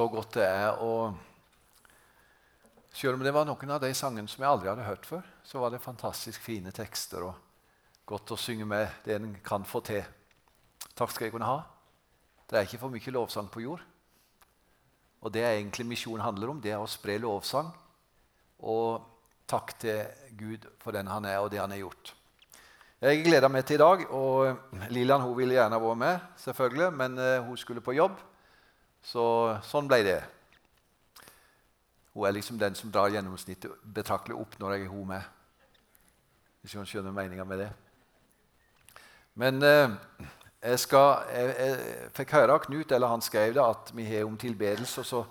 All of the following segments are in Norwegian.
så godt det er å Selv om det var noen av de sangene som jeg aldri hadde hørt før, så var det fantastisk fine tekster og godt å synge med det en kan få til. Takk skal jeg kunne ha. Det er ikke for mye lovsang på jord. Og det er egentlig misjonen handler om. Det er å spre lovsang. Og takk til Gud for den han er, og det han har gjort. Jeg gleder meg til i dag. og Lillian hun ville gjerne vært med, selvfølgelig, men uh, hun skulle på jobb. Så sånn ble det. Hun er liksom den som drar gjennomsnittet betraktelig opp når jeg er hun med. Hvis hun skjønner meninga med det. Men eh, jeg, skal, jeg, jeg, fikk høre av Knut, eller han skrev det, at vi har om tilbedelse. Og så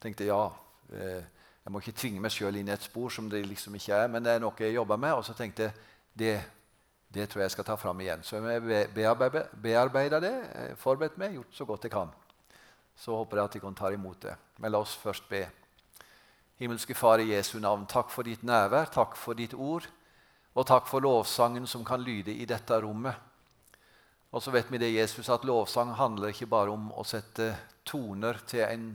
tenkte jeg ja, eh, jeg må ikke tvinge meg sjøl inn i et spor som det liksom ikke er, men det er noe jeg jobber med. Og så tenkte jeg det, det tror jeg jeg skal ta fram igjen. Så jeg bearbeider det, forberedt meg, gjort så godt jeg kan så håper jeg at de kan ta imot det. Men la oss først be. Himmelske Far i Jesu navn, takk for ditt nærvær, takk for ditt ord, og takk for lovsangen som kan lyde i dette rommet. Og så vet vi det, Jesus, at lovsang handler ikke bare om å sette toner til en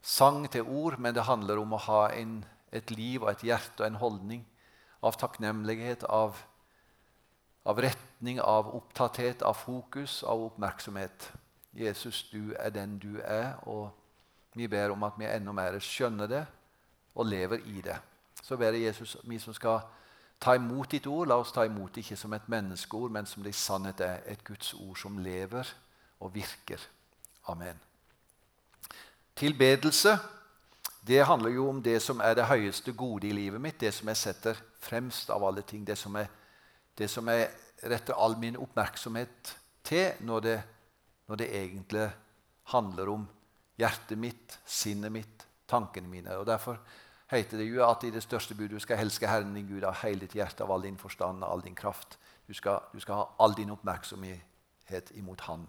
sang, til ord, men det handler om å ha en, et liv og et hjerte og en holdning av takknemlighet, av, av retning, av opptatthet, av fokus, av oppmerksomhet. Jesus, du er den du er, og vi ber om at vi enda mer skjønner det og lever i det. Så ber jeg Jesus, vi som skal ta imot ditt ord, la oss ta imot det ikke som et menneskeord, men som det i sannhet er et Guds ord som lever og virker. Amen. Tilbedelse det handler jo om det som er det høyeste gode i livet mitt, det som jeg setter fremst av alle ting, det som jeg, det som jeg retter all min oppmerksomhet til når det når det egentlig handler om hjertet mitt, sinnet mitt, tankene mine. Og Derfor heter det jo at i det største budet du skal elske Herren din Gud av hele ditt hjerte, av all din forstand, av all din kraft. Du skal, du skal ha all din oppmerksomhet imot Han.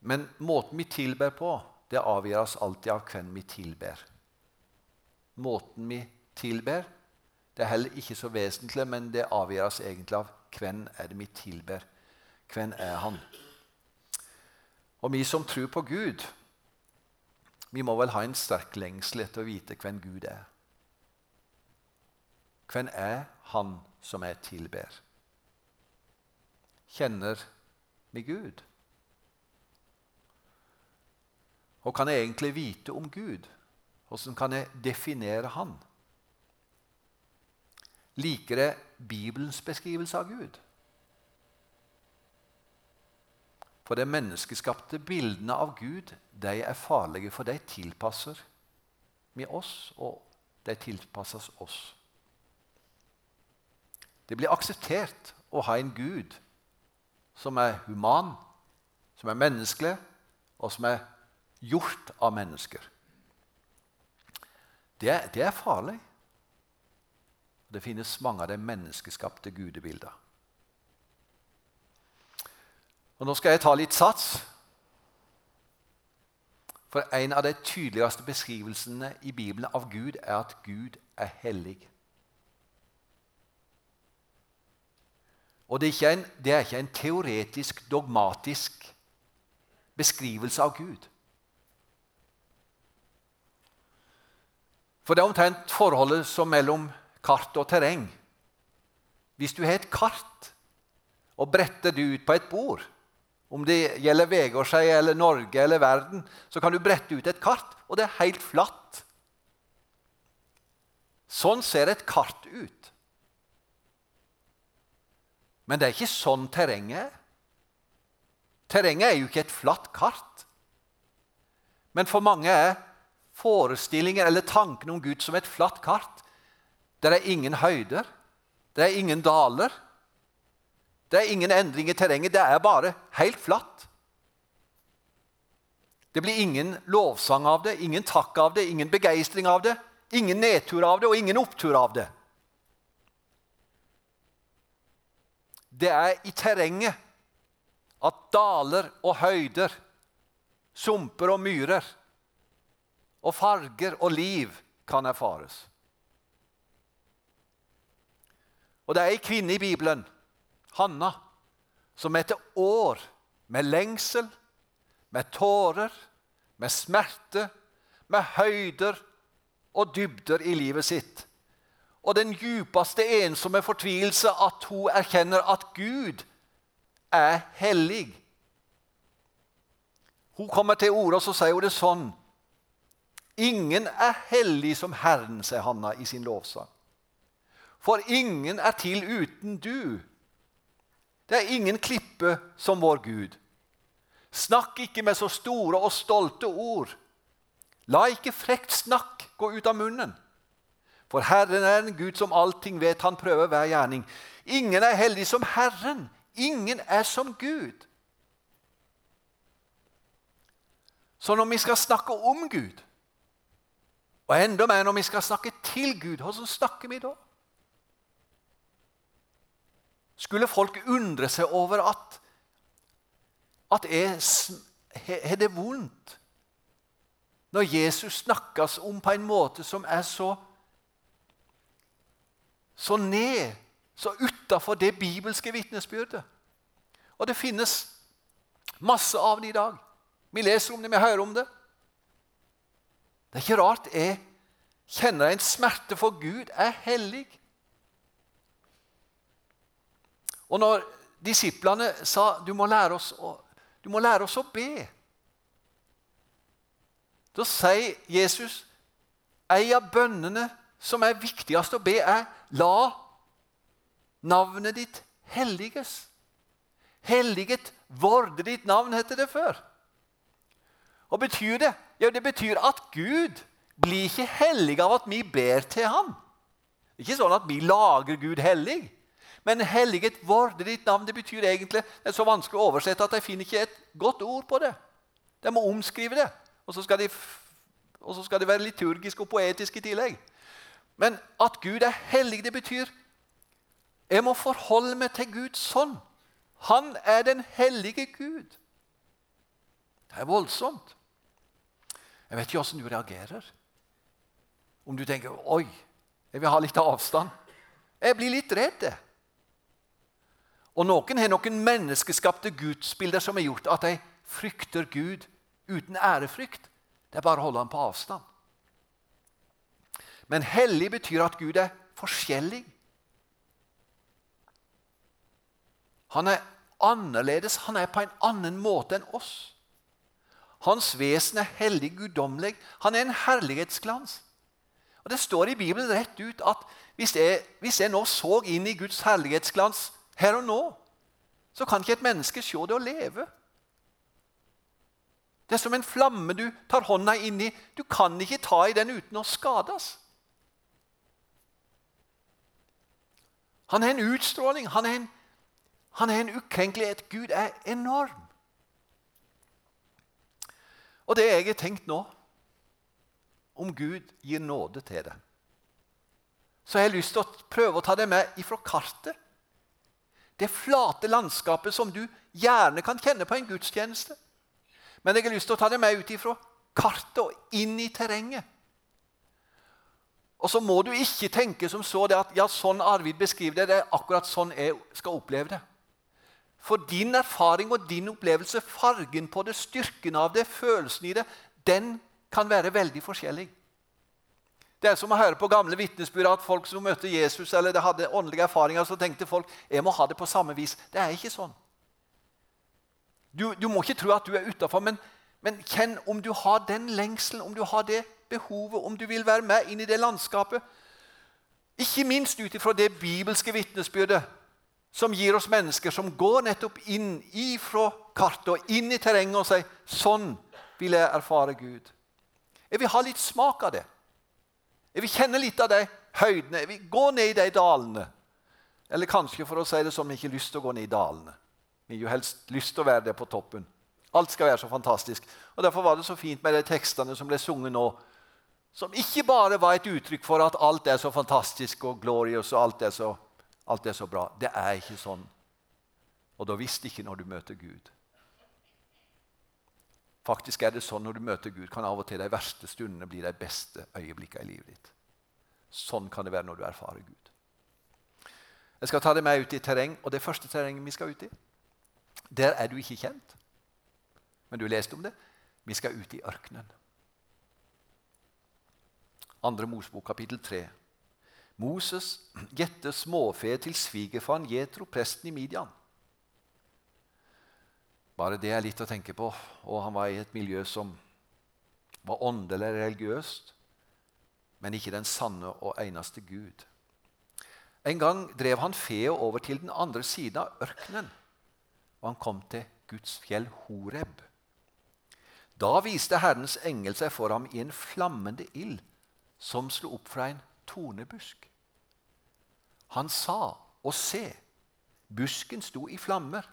Men måten vi tilber på, det avgjøres alltid av hvem vi tilber. Måten vi tilber, det er heller ikke så vesentlig, men det avgjøres egentlig av hvem er det vi tilber. Hvem er han? Og vi som tror på Gud, vi må vel ha en sterk lengsel etter å vite hvem Gud er. Hvem er Han som jeg tilber? Kjenner vi Gud? Og kan jeg egentlig vite om Gud? Hvordan kan jeg definere Han? Liker jeg Bibelens beskrivelse av Gud? For de menneskeskapte bildene av Gud de er farlige, for de tilpasser med oss, og de tilpasses oss. Det blir akseptert å ha en Gud som er human, som er menneskelig, og som er gjort av mennesker. Det, det er farlig. Det finnes mange av de menneskeskapte gudebilder. Og Nå skal jeg ta litt sats. For en av de tydeligste beskrivelsene i Bibelen av Gud er at Gud er hellig. Og det er, en, det er ikke en, teoretisk, dogmatisk beskrivelse av Gud. For det er omtrent forholdet som mellom kart og terreng. Hvis du har et kart og bretter det ut på et bord, om det gjelder Vegårshei eller Norge eller verden, så kan du brette ut et kart, og det er helt flatt. Sånn ser et kart ut. Men det er ikke sånn terrenget er. Terrenget er jo ikke et flatt kart. Men for mange er forestillingen eller tanken om Gud som et flatt kart. Det er ingen høyder, det er ingen daler. Det er ingen endring i terrenget. Det er bare helt flatt. Det blir ingen lovsang av det, ingen takk av det, ingen begeistring av det, ingen nedtur av det og ingen opptur av det. Det er i terrenget at daler og høyder, sumper og myrer og farger og liv kan erfares. Og det er ei kvinne i Bibelen Hanna, som etter år med lengsel, med tårer, med smerte, med høyder og dybder i livet sitt. Og den djupeste ensomme fortvilelse at hun erkjenner at Gud er hellig. Hun kommer til orde, og så sier hun det sånn. Ingen er hellig som Herren, sier Hanna i sin lovsang. For ingen er til uten du. Det er ingen klippe som vår Gud. Snakk ikke med så store og stolte ord. La ikke frekt snakk gå ut av munnen. For Herren er en Gud som allting vet. Han prøver hver gjerning. Ingen er heldig som Herren. Ingen er som Gud. Så når vi skal snakke om Gud, og enda mer når vi skal snakke til Gud, hvordan snakker vi da? Skulle folk undre seg over at at jeg har det vondt når Jesus snakkes om på en måte som er så så ned, så utafor det bibelske vitnesbyrdet. Og det finnes masse av det i dag. Vi leser om det, vi hører om det. Det er ikke rart jeg kjenner en smerte, for Gud er hellig. Og når disiplene sa du må lære oss å, du må lære oss å be Da sier Jesus en av bønnene som er viktigst å be, er la navnet ditt helliges. Helliget vorde ditt navn, heter det før. Og betyr det? Ja, Det betyr at Gud blir ikke hellig av at vi ber til ham. Ikke sånn at vi lager Gud hellig. Men helliget vorde ditt navn det betyr egentlig Det er så vanskelig å oversette at jeg finner ikke et godt ord på det. De må omskrive det. Og så skal de, så skal de være liturgiske og poetiske i tillegg. Men at Gud er hellig, det betyr jeg må forholde meg til Gud sånn. Han er den hellige Gud. Det er voldsomt. Jeg vet ikke åssen du reagerer. Om du tenker 'oi, jeg vil ha litt avstand'. Jeg blir litt redd. Og noen har noen menneskeskapte gudsbilder som har gjort at de frykter Gud uten ærefrykt. Det er bare å holde ham på avstand. Men hellig betyr at Gud er forskjellig. Han er annerledes. Han er på en annen måte enn oss. Hans vesen er hellig, guddommelig. Han er en herlighetsglans. Og Det står i Bibelen rett ut at hvis jeg, hvis jeg nå så inn i Guds herlighetsglans her og nå, så kan ikke et menneske se det og leve. Det er som en flamme du tar hånda inn i. Du kan ikke ta i den uten å skades. Han er en utstråling. Han er en, han er en ukrenkelighet. Gud er enorm. Og det jeg har tenkt nå Om Gud gir nåde til det, så jeg har jeg lyst til å prøve å ta det med ifra kartet det flate landskapet som du gjerne kan kjenne på en gudstjeneste. Men jeg har lyst til å ta det med ut ifra kartet og inn i terrenget. Og så må du ikke tenke som så det at ja, sånn Arvid beskriver det, det er akkurat sånn jeg skal oppleve det. For din erfaring og din opplevelse, fargen på det, styrken av det, følelsen i det, den kan være veldig forskjellig. Det er som å høre på gamle vitnesbyrd at folk som møtte Jesus eller det hadde åndelige erfaringer, så tenkte folk jeg må ha det på samme vis. Det er ikke sånn. Du, du må ikke tro at du er utafor, men, men, kjenn om du har den lengselen, om du har det behovet, om du vil være med inn i det landskapet. Ikke minst ut ifra det bibelske vitnesbyrdet som gir oss mennesker som går nettopp inn ifra kartet og inn i terrenget og sier sånn vil jeg erfare Gud. Jeg vil ha litt smak av det. Jeg vil kjenne litt av de høydene. Jeg vil gå ned i de dalene. Eller kanskje for å si det som vi ikke har lyst til å gå ned i dalene. Vi har jo helst lyst til å være der på toppen. Alt skal være så fantastisk. Og Derfor var det så fint med de tekstene som ble sunget nå, som ikke bare var et uttrykk for at alt er så fantastisk og glorious og alt er så, alt er så bra. Det er ikke sånn. Og da visste ikke når du møter Gud. Faktisk er det sånn Når du møter Gud, kan av og til de verste stundene bli de beste øyeblikkene i livet ditt. Sånn kan det være når du erfarer Gud. Jeg skal ta deg med ut i terreng, og det første terrenget vi skal ut i, der er du ikke kjent. Men du har lest om det. Vi skal ut i ørkenen. Andre Mosbok kapittel 3. Moses gjette småfe til svigerfaren Jetro, presten i Midian. Bare det er litt å tenke på. Og han var i et miljø som var åndelig religiøst, men ikke den sanne og eneste Gud. En gang drev han feet over til den andre siden av ørkenen, og han kom til Guds fjell Horeb. Da viste Herrens engel seg for ham i en flammende ild som slo opp fra en tornebusk. Han sa, og se, busken sto i flammer,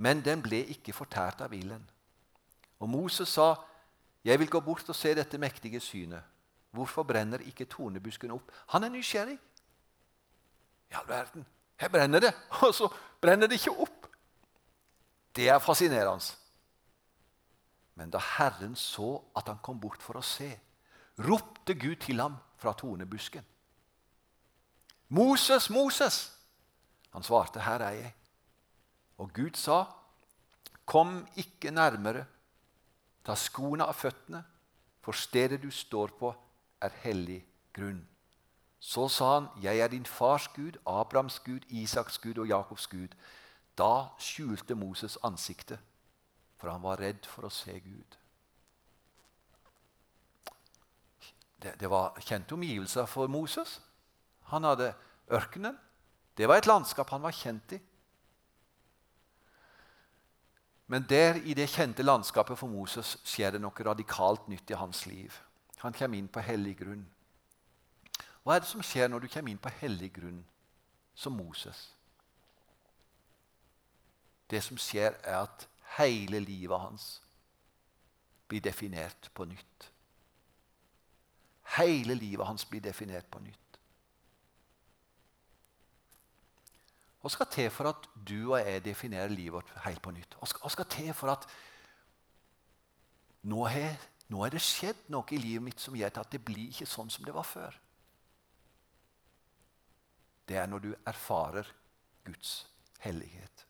men den ble ikke fortært av ilden. Og Moses sa, 'Jeg vil gå bort og se dette mektige synet.' Hvorfor brenner ikke tornebusken opp? Han er nysgjerrig. I all verden, her brenner det, og så brenner det ikke opp. Det er fascinerende. Men da Herren så at han kom bort for å se, ropte Gud til ham fra tornebusken. 'Moses, Moses!' Han svarte, 'Her er jeg.' Og Gud sa, 'Kom ikke nærmere. Ta skoene av føttene, for stedet du står på, er hellig grunn.' Så sa han, 'Jeg er din fars Gud, Abrahams Gud, Isaks Gud og Jakobs Gud.' Da skjulte Moses ansiktet, for han var redd for å se Gud. Det, det var kjente omgivelser for Moses. Han hadde ørkenen. Det var et landskap han var kjent i. Men der i det kjente landskapet for Moses skjer det noe radikalt nytt i hans liv. Han kommer inn på hellig grunn. Hva er det som skjer når du kommer inn på hellig grunn som Moses? Det som skjer, er at hele livet hans blir definert på nytt. Hele livet hans blir definert på nytt. Hva skal til for at du og jeg definerer livet vårt helt på nytt? Hva skal, til for at nå er, nå er det skjedd noe i livet mitt som gjør at det blir ikke sånn som det var før? Det er når du erfarer Guds hellighet.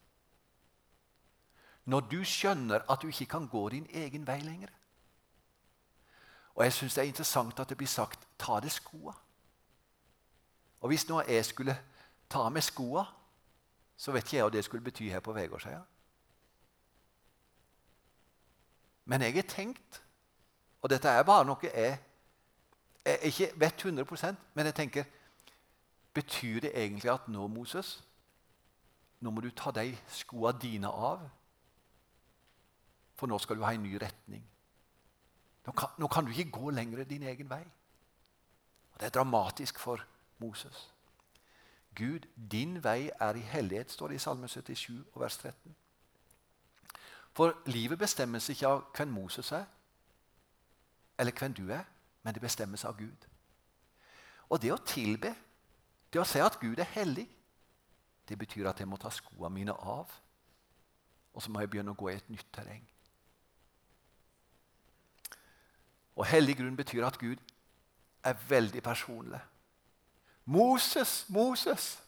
Når du skjønner at du ikke kan gå din egen vei lenger. Og jeg syns det er interessant at det blir sagt 'ta av deg skoa'. Og hvis nå jeg skulle ta av meg skoa, så vet ikke jeg hva det skulle bety her på Vegårshøya. Men jeg har tenkt, og dette er bare noe jeg, jeg ikke vet 100% men jeg tenker Betyr det egentlig at nå, Moses, nå må du ta de skoa dine av? For nå skal du ha en ny retning. Nå kan, nå kan, du ikke gå lenger din egen vei. Og Det er dramatisk for Moses. Gud, din vei er i hellighet, står det i Salme 77 vers 13. For livet bestemmes ikke av hvem Moses er, eller hvem du er, men det bestemmes av Gud. Og det å tilbe, det å si at Gud er hellig, det betyr at jeg må ta skoene mine av. Og så må jeg begynne å gå i et nytt terreng. Og hellig grunn betyr at Gud er veldig personlig. Moses, Moses.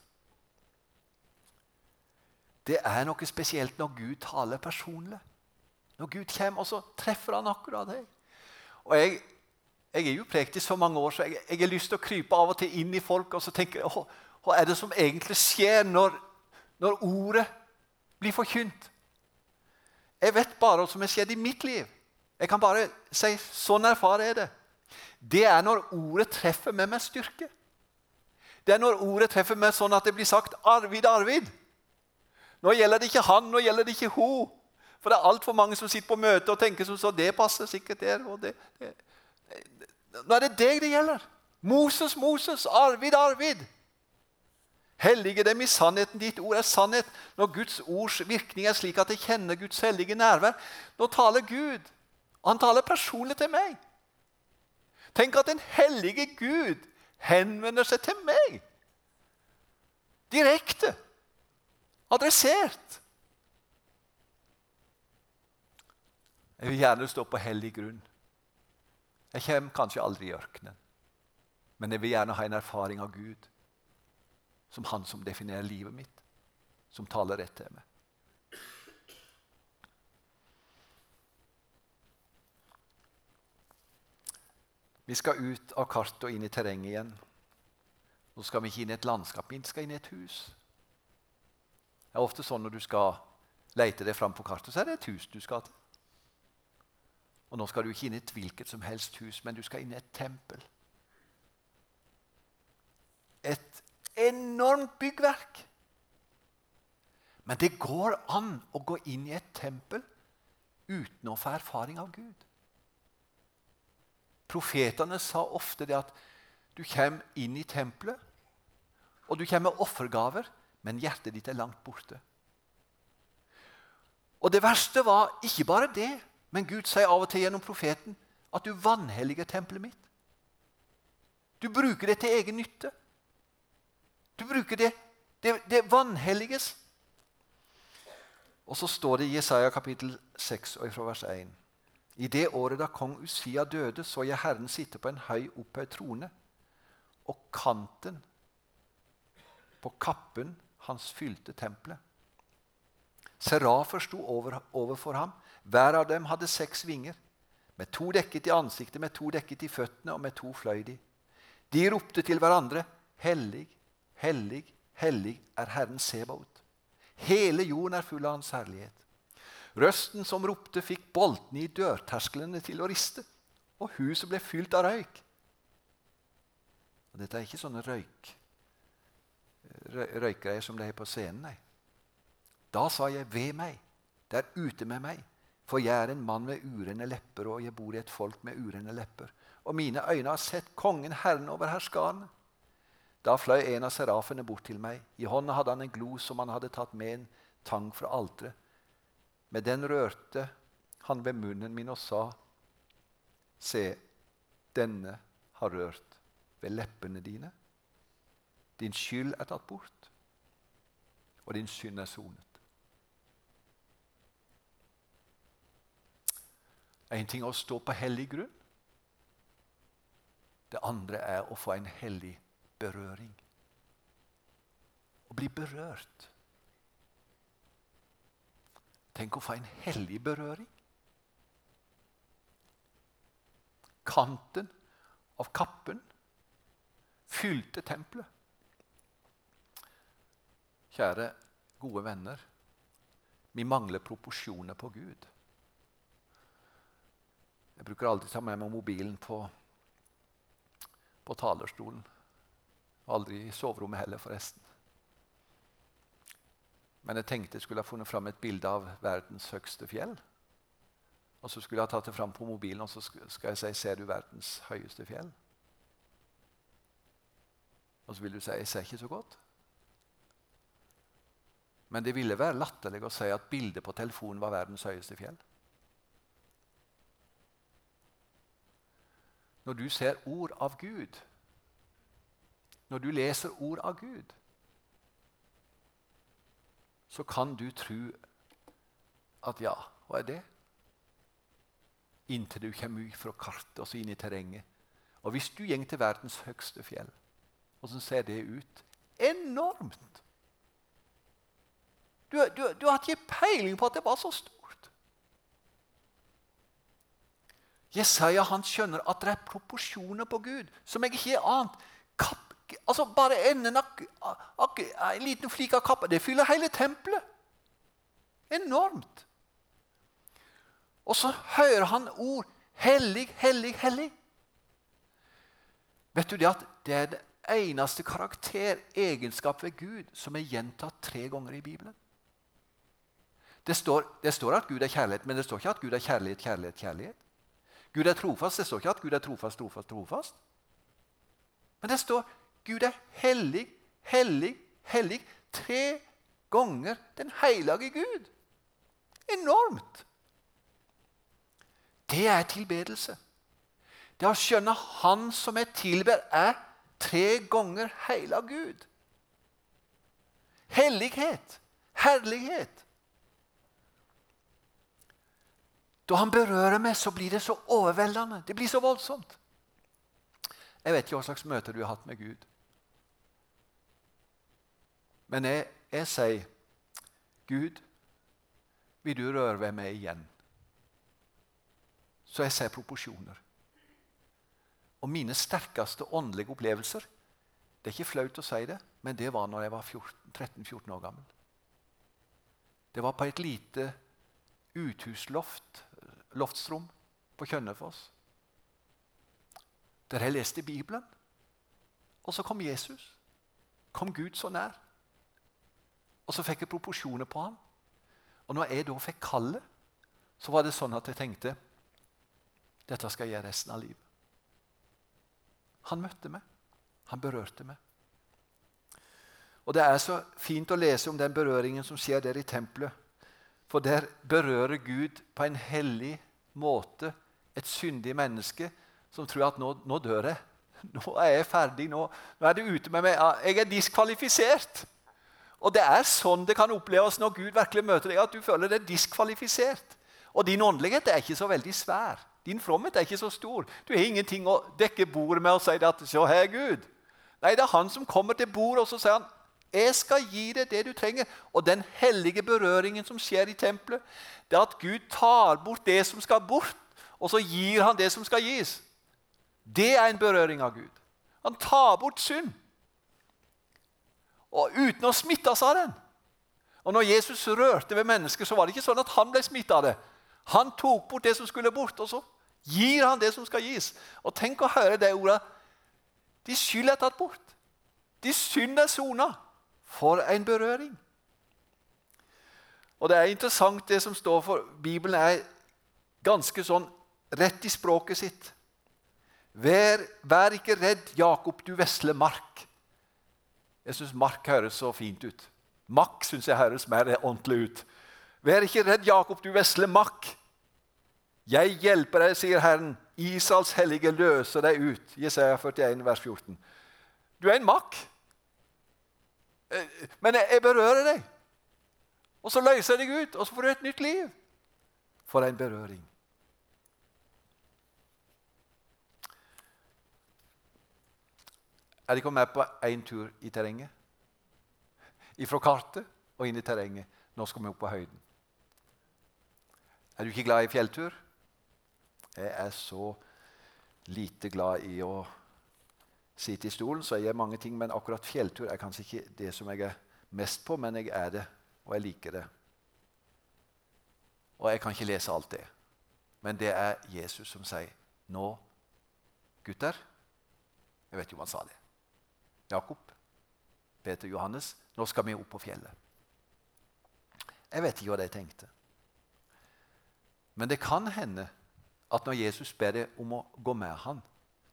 Det er noe spesielt når Gud taler personlig. Når Gud kommer, og så treffer han akkurat deg. Og jeg, jeg er jo prekt i så mange år, så jeg, jeg har lyst til å krype av og til inn i folk og så tenke hva, hva er det som egentlig skjer når, når ordet blir forkynt? Jeg vet bare hva som har skjedd i mitt liv. Jeg kan bare si sånn erfarer jeg det. Det er når ordet treffer meg med styrke. Det er når ordet treffer meg sånn at det blir sagt 'Arvid, Arvid'. Nå gjelder det ikke han, nå gjelder det ikke hun. For det er altfor mange som sitter på møte og tenker som så det passer sikkert der. og det, det. Nå er det deg det gjelder. Moses, Moses, Arvid, Arvid. Hellige dem i sannheten. Ditt ord er sannhet. Når Guds ords virkning er slik at jeg kjenner Guds hellige nærvær, nå taler Gud. Han taler personlig til meg. Tenk at den hellige Gud henvender seg til meg. Direkte. Adressert. Jeg vil gjerne stå på hellig grunn. Jeg kommer kanskje aldri i ørkenen, men jeg vil gjerne ha en erfaring av Gud som Han som definerer livet mitt, som taler rett til meg. Vi skal ut av kartet og inn i terrenget igjen. Nå skal vi ikke inn i et landskap, vi skal inn i et hus. Det er ofte sånn når du skal lete deg fram på kartet, så er det et hus du skal til. Og nå skal du ikke inn i et hvilket som helst hus, men du skal inn i et tempel. Et enormt byggverk. Men det går an å gå inn i et tempel uten å få erfaring av Gud. Profetene sa ofte det at du kommer inn i tempelet, og du kommer med offergaver, men hjertet ditt er langt borte. Og Det verste var ikke bare det, men Gud sier av og til gjennom profeten at du vanhelliger tempelet mitt. Du bruker det til egen nytte. Du bruker det Det, det vanhelliges. Og så står det i Jesaja kapittel 6 og fra vers 1. I det året da kong Usia døde, så jeg Herren sitte på en høy opphøyd trone, og kanten på kappen hans fylte tempelet. Serafer sto over, overfor ham. Hver av dem hadde seks vinger. Med to dekket i ansiktet, med to dekket i føttene, og med to fløy de. De ropte til hverandre, Hellig, hellig, hellig er Herren Sebaot. Hele jorden er full av Hans herlighet. Røsten som ropte, fikk boltene i dørtersklene til å riste, og huset ble fylt av røyk. Og dette er ikke sånne røyk, røykgreier som det er på scenen. nei. Da sa jeg, ved meg, det er ute med meg, for jeg er en mann med urene lepper, og jeg bor i et folk med urene lepper. Og mine øyne har sett kongen, Herren over herskarene. Da fløy en av serafene bort til meg. I hånda hadde han en glo som han hadde tatt med en tang fra alteret. Med den rørte han ved munnen min og sa, Se, denne har rørt ved leppene dine. Din skyld er tatt bort, og din synd er sonet. En ting er å stå på hellig grunn. Det andre er å få en hellig berøring. Å bli berørt. Tenk å få en hellig berøring. Kanten av kappen fylte tempelet. Kjære, gode venner. Vi mangler proporsjoner på Gud. Jeg bruker alltid ta med meg mobilen på, på talerstolen. Aldri i soverommet heller, forresten. Men jeg tenkte jeg skulle ha funnet fram et bilde av verdens høyeste fjell. Og så skulle jeg ha tatt det fram på mobilen og så skal jeg si 'Ser du verdens høyeste fjell?' Og så vil du si 'Jeg ser ikke så godt'. Men det ville være latterlig å si at bildet på telefonen var verdens høyeste fjell. Når du ser ord av Gud, når du leser ord av Gud, så kan du tro at ja, hva er det? Inntil du kommer ut fra kartet og så inn i terrenget. Og hvis du går til verdens høgste fjell, hvordan ser det ut? Enormt! Du, du, du har ikke peiling på at det var så stort. Jesaja han skjønner at det er proporsjoner på Gud som jeg ikke. Kapp altså Bare enden av en liten flik av kappa det fyller hele tempelet. Enormt. Og så hører han ord 'hellig, hellig, hellig'. Vet du det at det er det eneste karakteregenskap ved Gud som er gjentatt tre ganger i Bibelen? Det står, det står, at Gud er kjærlighet, men det står ikke at Gud er kjærlighet, kjærlighet, kjærlighet. Gud er trofast. Det står ikke at Gud er trofast, trofast, trofast. Men det står Gud er hellig, hellig, hellig. Tre ganger den hellige Gud. Enormt! Det er tilbedelse. Det å skjønne Han som er tilber, er tre ganger hellig Gud. Hellighet, herlighet. Da han berører meg, så blir det så overveldende. Det blir så voldsomt. Jeg vet ikke hva slags møte du har hatt med Gud. Men jeg, jeg sier, Gud, vil du røre ved meg igjen? Så jeg ser proporsjoner. og mine sterkeste åndelige opplevelser Det er ikke flaut å si det, men det var når jeg var 13-14 år gammel. Det var på et lite uthusloft, loftsrom på Kjønnefoss. Der jeg leste Bibelen. Og så kom Jesus. Kom Gud så nær. Og så fikk jeg proporsjoner på ham. Og når jeg da fikk kallet, så var det sånn at jeg tenkte dette skal jeg gjøre resten av livet. Han møtte meg. Han berørte meg. Og Det er så fint å lese om den berøringen som skjer der i tempelet. For der berører Gud på en hellig måte et syndig menneske som tror at nå, nå dør jeg. Nå er jeg ferdig. Nå, nå er det ute med meg. Jeg er diskvalifisert. Og Det er sånn det kan oppleves når Gud virkelig møter deg, at du føler deg diskvalifisert. Og din åndelighet er ikke så veldig svær. Din fromhet er ikke så stor. Du har ingenting å dekke bordet med og si at 'Se her, Gud'. Nei, det er han som kommer til bordet, og så sier han 'Jeg skal gi deg det du trenger'. Og den hellige berøringen som skjer i tempelet, det er at Gud tar bort det som skal bort, og så gir han det som skal gis. Det er en berøring av Gud. Han tar bort synd. Og uten å smittes av den. Og når Jesus rørte ved mennesker, så var det ikke sånn at han ble smittet av det. Han tok bort det som skulle bort, og så gir han det som skal gis. Og tenk å høre det ordet. De skyld er tatt bort. De synd er sona. For en berøring. Og Det er interessant, det som står for Bibelen, er ganske sånn rett i språket sitt. Vær, vær ikke redd, Jakob, du vesle mark. Jeg syns mark høres så fint ut. Makk syns jeg høres mer ordentlig ut. Vær ikke redd, Jakob, du vesle makk. Jeg hjelper deg, sier Herren. Israels hellige løser deg ut. Jesaja 41, vers 14. Du er en makk. Eh, men jeg berører deg. Og så løser jeg deg ut, og så får du et nytt liv. For en berøring. Er de kommet med på én tur i terrenget? Ifra kartet og inn i terrenget. Nå skal vi opp på høyden. Er du ikke glad i fjelltur? Jeg er så lite glad i å sitte i stolen, så jeg gjør mange ting. Men akkurat fjelltur er kanskje ikke det som jeg er mest på, men jeg er det, og jeg liker det. Og jeg kan ikke lese alt det. Men det er Jesus som sier, 'Nå, gutter' Jeg vet jo om han sa det. Jakob, Peter, Johannes, nå skal vi opp på fjellet. Jeg vet ikke hva de tenkte. Men det kan hende at når Jesus ber deg om å gå med han,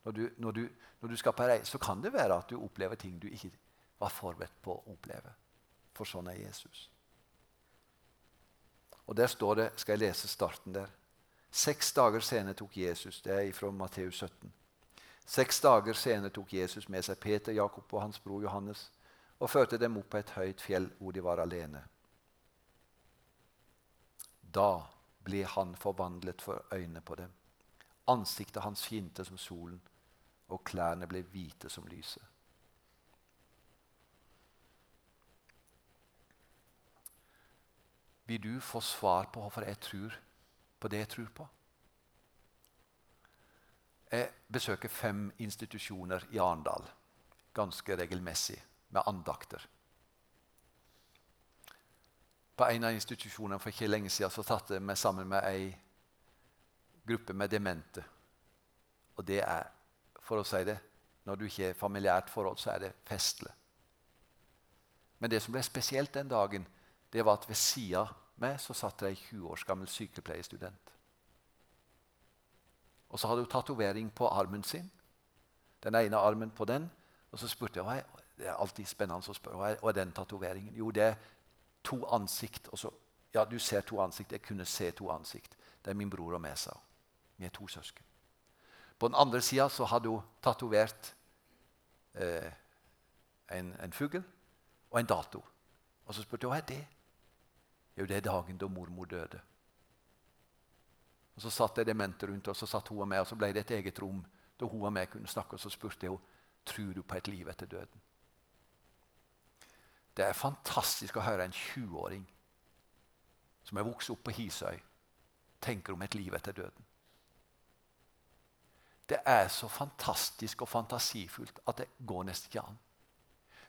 når du, når du, når du skal på reise, så kan det være at du opplever ting du ikke var forberedt på å oppleve. For sånn er Jesus. Og Der står det, skal jeg lese starten der. Seks dager senere tok Jesus Det er fra Matteus 17. Seks dager senere tok Jesus med seg Peter, Jakob og hans bror Johannes og førte dem opp på et høyt fjell hvor de var alene. Da ble han forvandlet for øynene på dem. Ansiktet hans skinte som solen, og klærne ble hvite som lyset. Vil du få svar på hvorfor jeg tror på det jeg tror på? Jeg besøker fem institusjoner i Arendal ganske regelmessig med andakter. På en av institusjonene for ikke lenge siden så satte jeg meg sammen med ei gruppe med demente. Og det er, for å si det, når du ikke er familiært forhold, så er det festlig. Men det som ble spesielt den dagen, det var at ved sida meg så satt det ei 20 års gammel sykepleierstudent. Og så hadde hun tatovering på armen sin. Den ene armen på den. Og så spurte jeg det er alltid spennende å spørre, hva er den tatoveringen. Jo, det er to ansikt. Så, ja, du ser to ansikt. Jeg kunne se to ansikt. Det er min bror og meg, sa. Vi er to søsken. På den andre sida hadde hun tatovert eh, en, en fugl og en dato. Og så spurte jeg hva er det Jo, det er dagen da mormor døde. Og Så satt jeg demente rundt, og så satt hun og meg, og så ble det et eget rom da hun og meg kunne snakke. Og så spurte jeg henne tror du på et liv etter døden. Det er fantastisk å høre en 20-åring som er vokst opp på Hisøy, tenker om et liv etter døden. Det er så fantastisk og fantasifullt at det går nesten ikke an.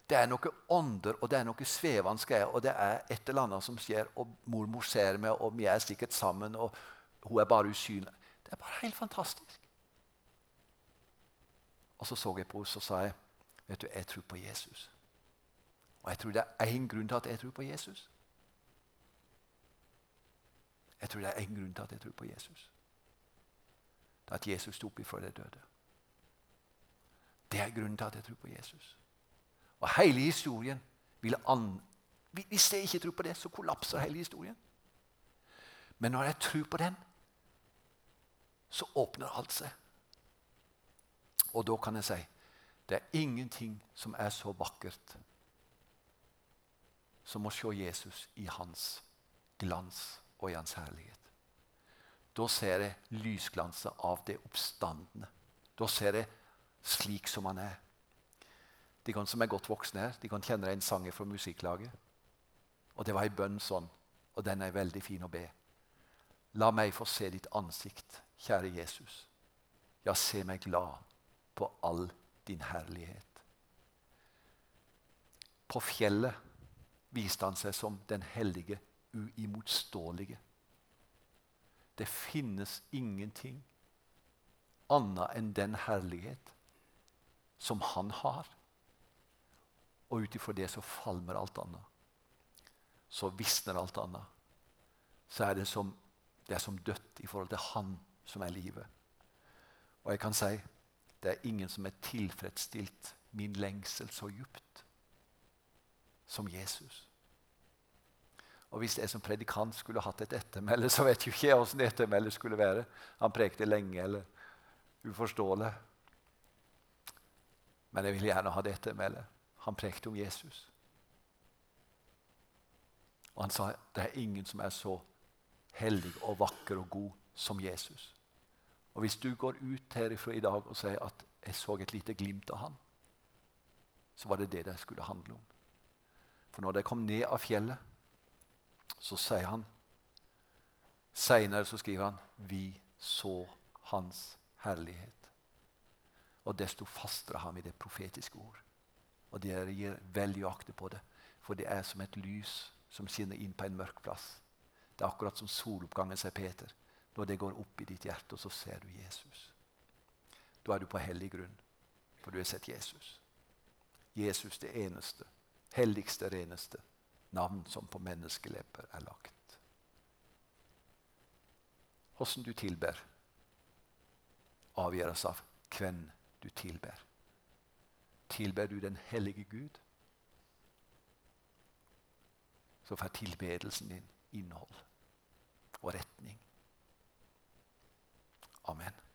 Det er noe ånder og det er noe svevende og det er et eller annet som skjer. Og mormor ser meg, og vi er sikkert sammen, og hun er bare usynlig. Det er bare helt fantastisk. Og så så jeg på henne og sa jeg, vet du, jeg tror på Jesus. Og jeg tror det er én grunn til at jeg tror på Jesus. Jeg tror det er én grunn til at jeg tror på Jesus. Det er at Jesus sto opp ifra de døde. Det er grunnen til at jeg tror på Jesus. Og hele historien vil an... Hvis jeg ikke tror på det, så kollapser hele historien. Men når jeg tror på den, så åpner alt seg. Og da kan jeg si det er ingenting som er så vakkert som å se Jesus i hans glans og i hans herlighet. Da ser jeg lysglanset av det oppstandende. Da ser jeg slik som han er. De kan som er godt voksne her, de kan kjenne en sang fra musikklaget. Og det var ei bønn sånn, og den er veldig fin å be. La meg få se ditt ansikt, kjære Jesus. Ja, se meg glad på all din herlighet. På fjellet viste han seg som den hellige, uimotståelige. Det finnes ingenting annet enn den herlighet som han har. Og ut ifra det så falmer alt annet. Så visner alt annet. Så er det som, det er som dødt i forhold til Han som er livet. Og jeg kan si det er ingen som er tilfredsstilt min lengsel så djupt som Jesus. Og Hvis jeg som predikant skulle hatt et ettermæle, så vet jo ikke jeg åssen ettermeldet skulle være. Han prekte lenge eller uforståelig. Men jeg vil gjerne ha det ettermeldet. Han prekte om Jesus. Og han sa det er ingen som er så hellig og vakker og god som Jesus. Og Hvis du går ut herifra i dag og sier at 'jeg så et lite glimt av han', så var det det det skulle handle om. For når de kom ned av fjellet, så sier han Seinere så skriver han 'Vi så Hans herlighet'. Og desto fastere har vi det profetiske ord. Og dere gir veldig akte på det, for det er som et lys som skinner inn på en mørk plass. Det er akkurat som soloppgangen, sier Peter. Når det går opp i ditt hjerte, og så ser du Jesus. Da er du på hellig grunn, for du har sett Jesus. Jesus det eneste, helligste, reneste navn som på menneskelepper er lagt. Åssen du tilber, avgjøres av hvem du tilber. Tilber du den hellige Gud, så får tilbedelsen din innhold og retning. Amen.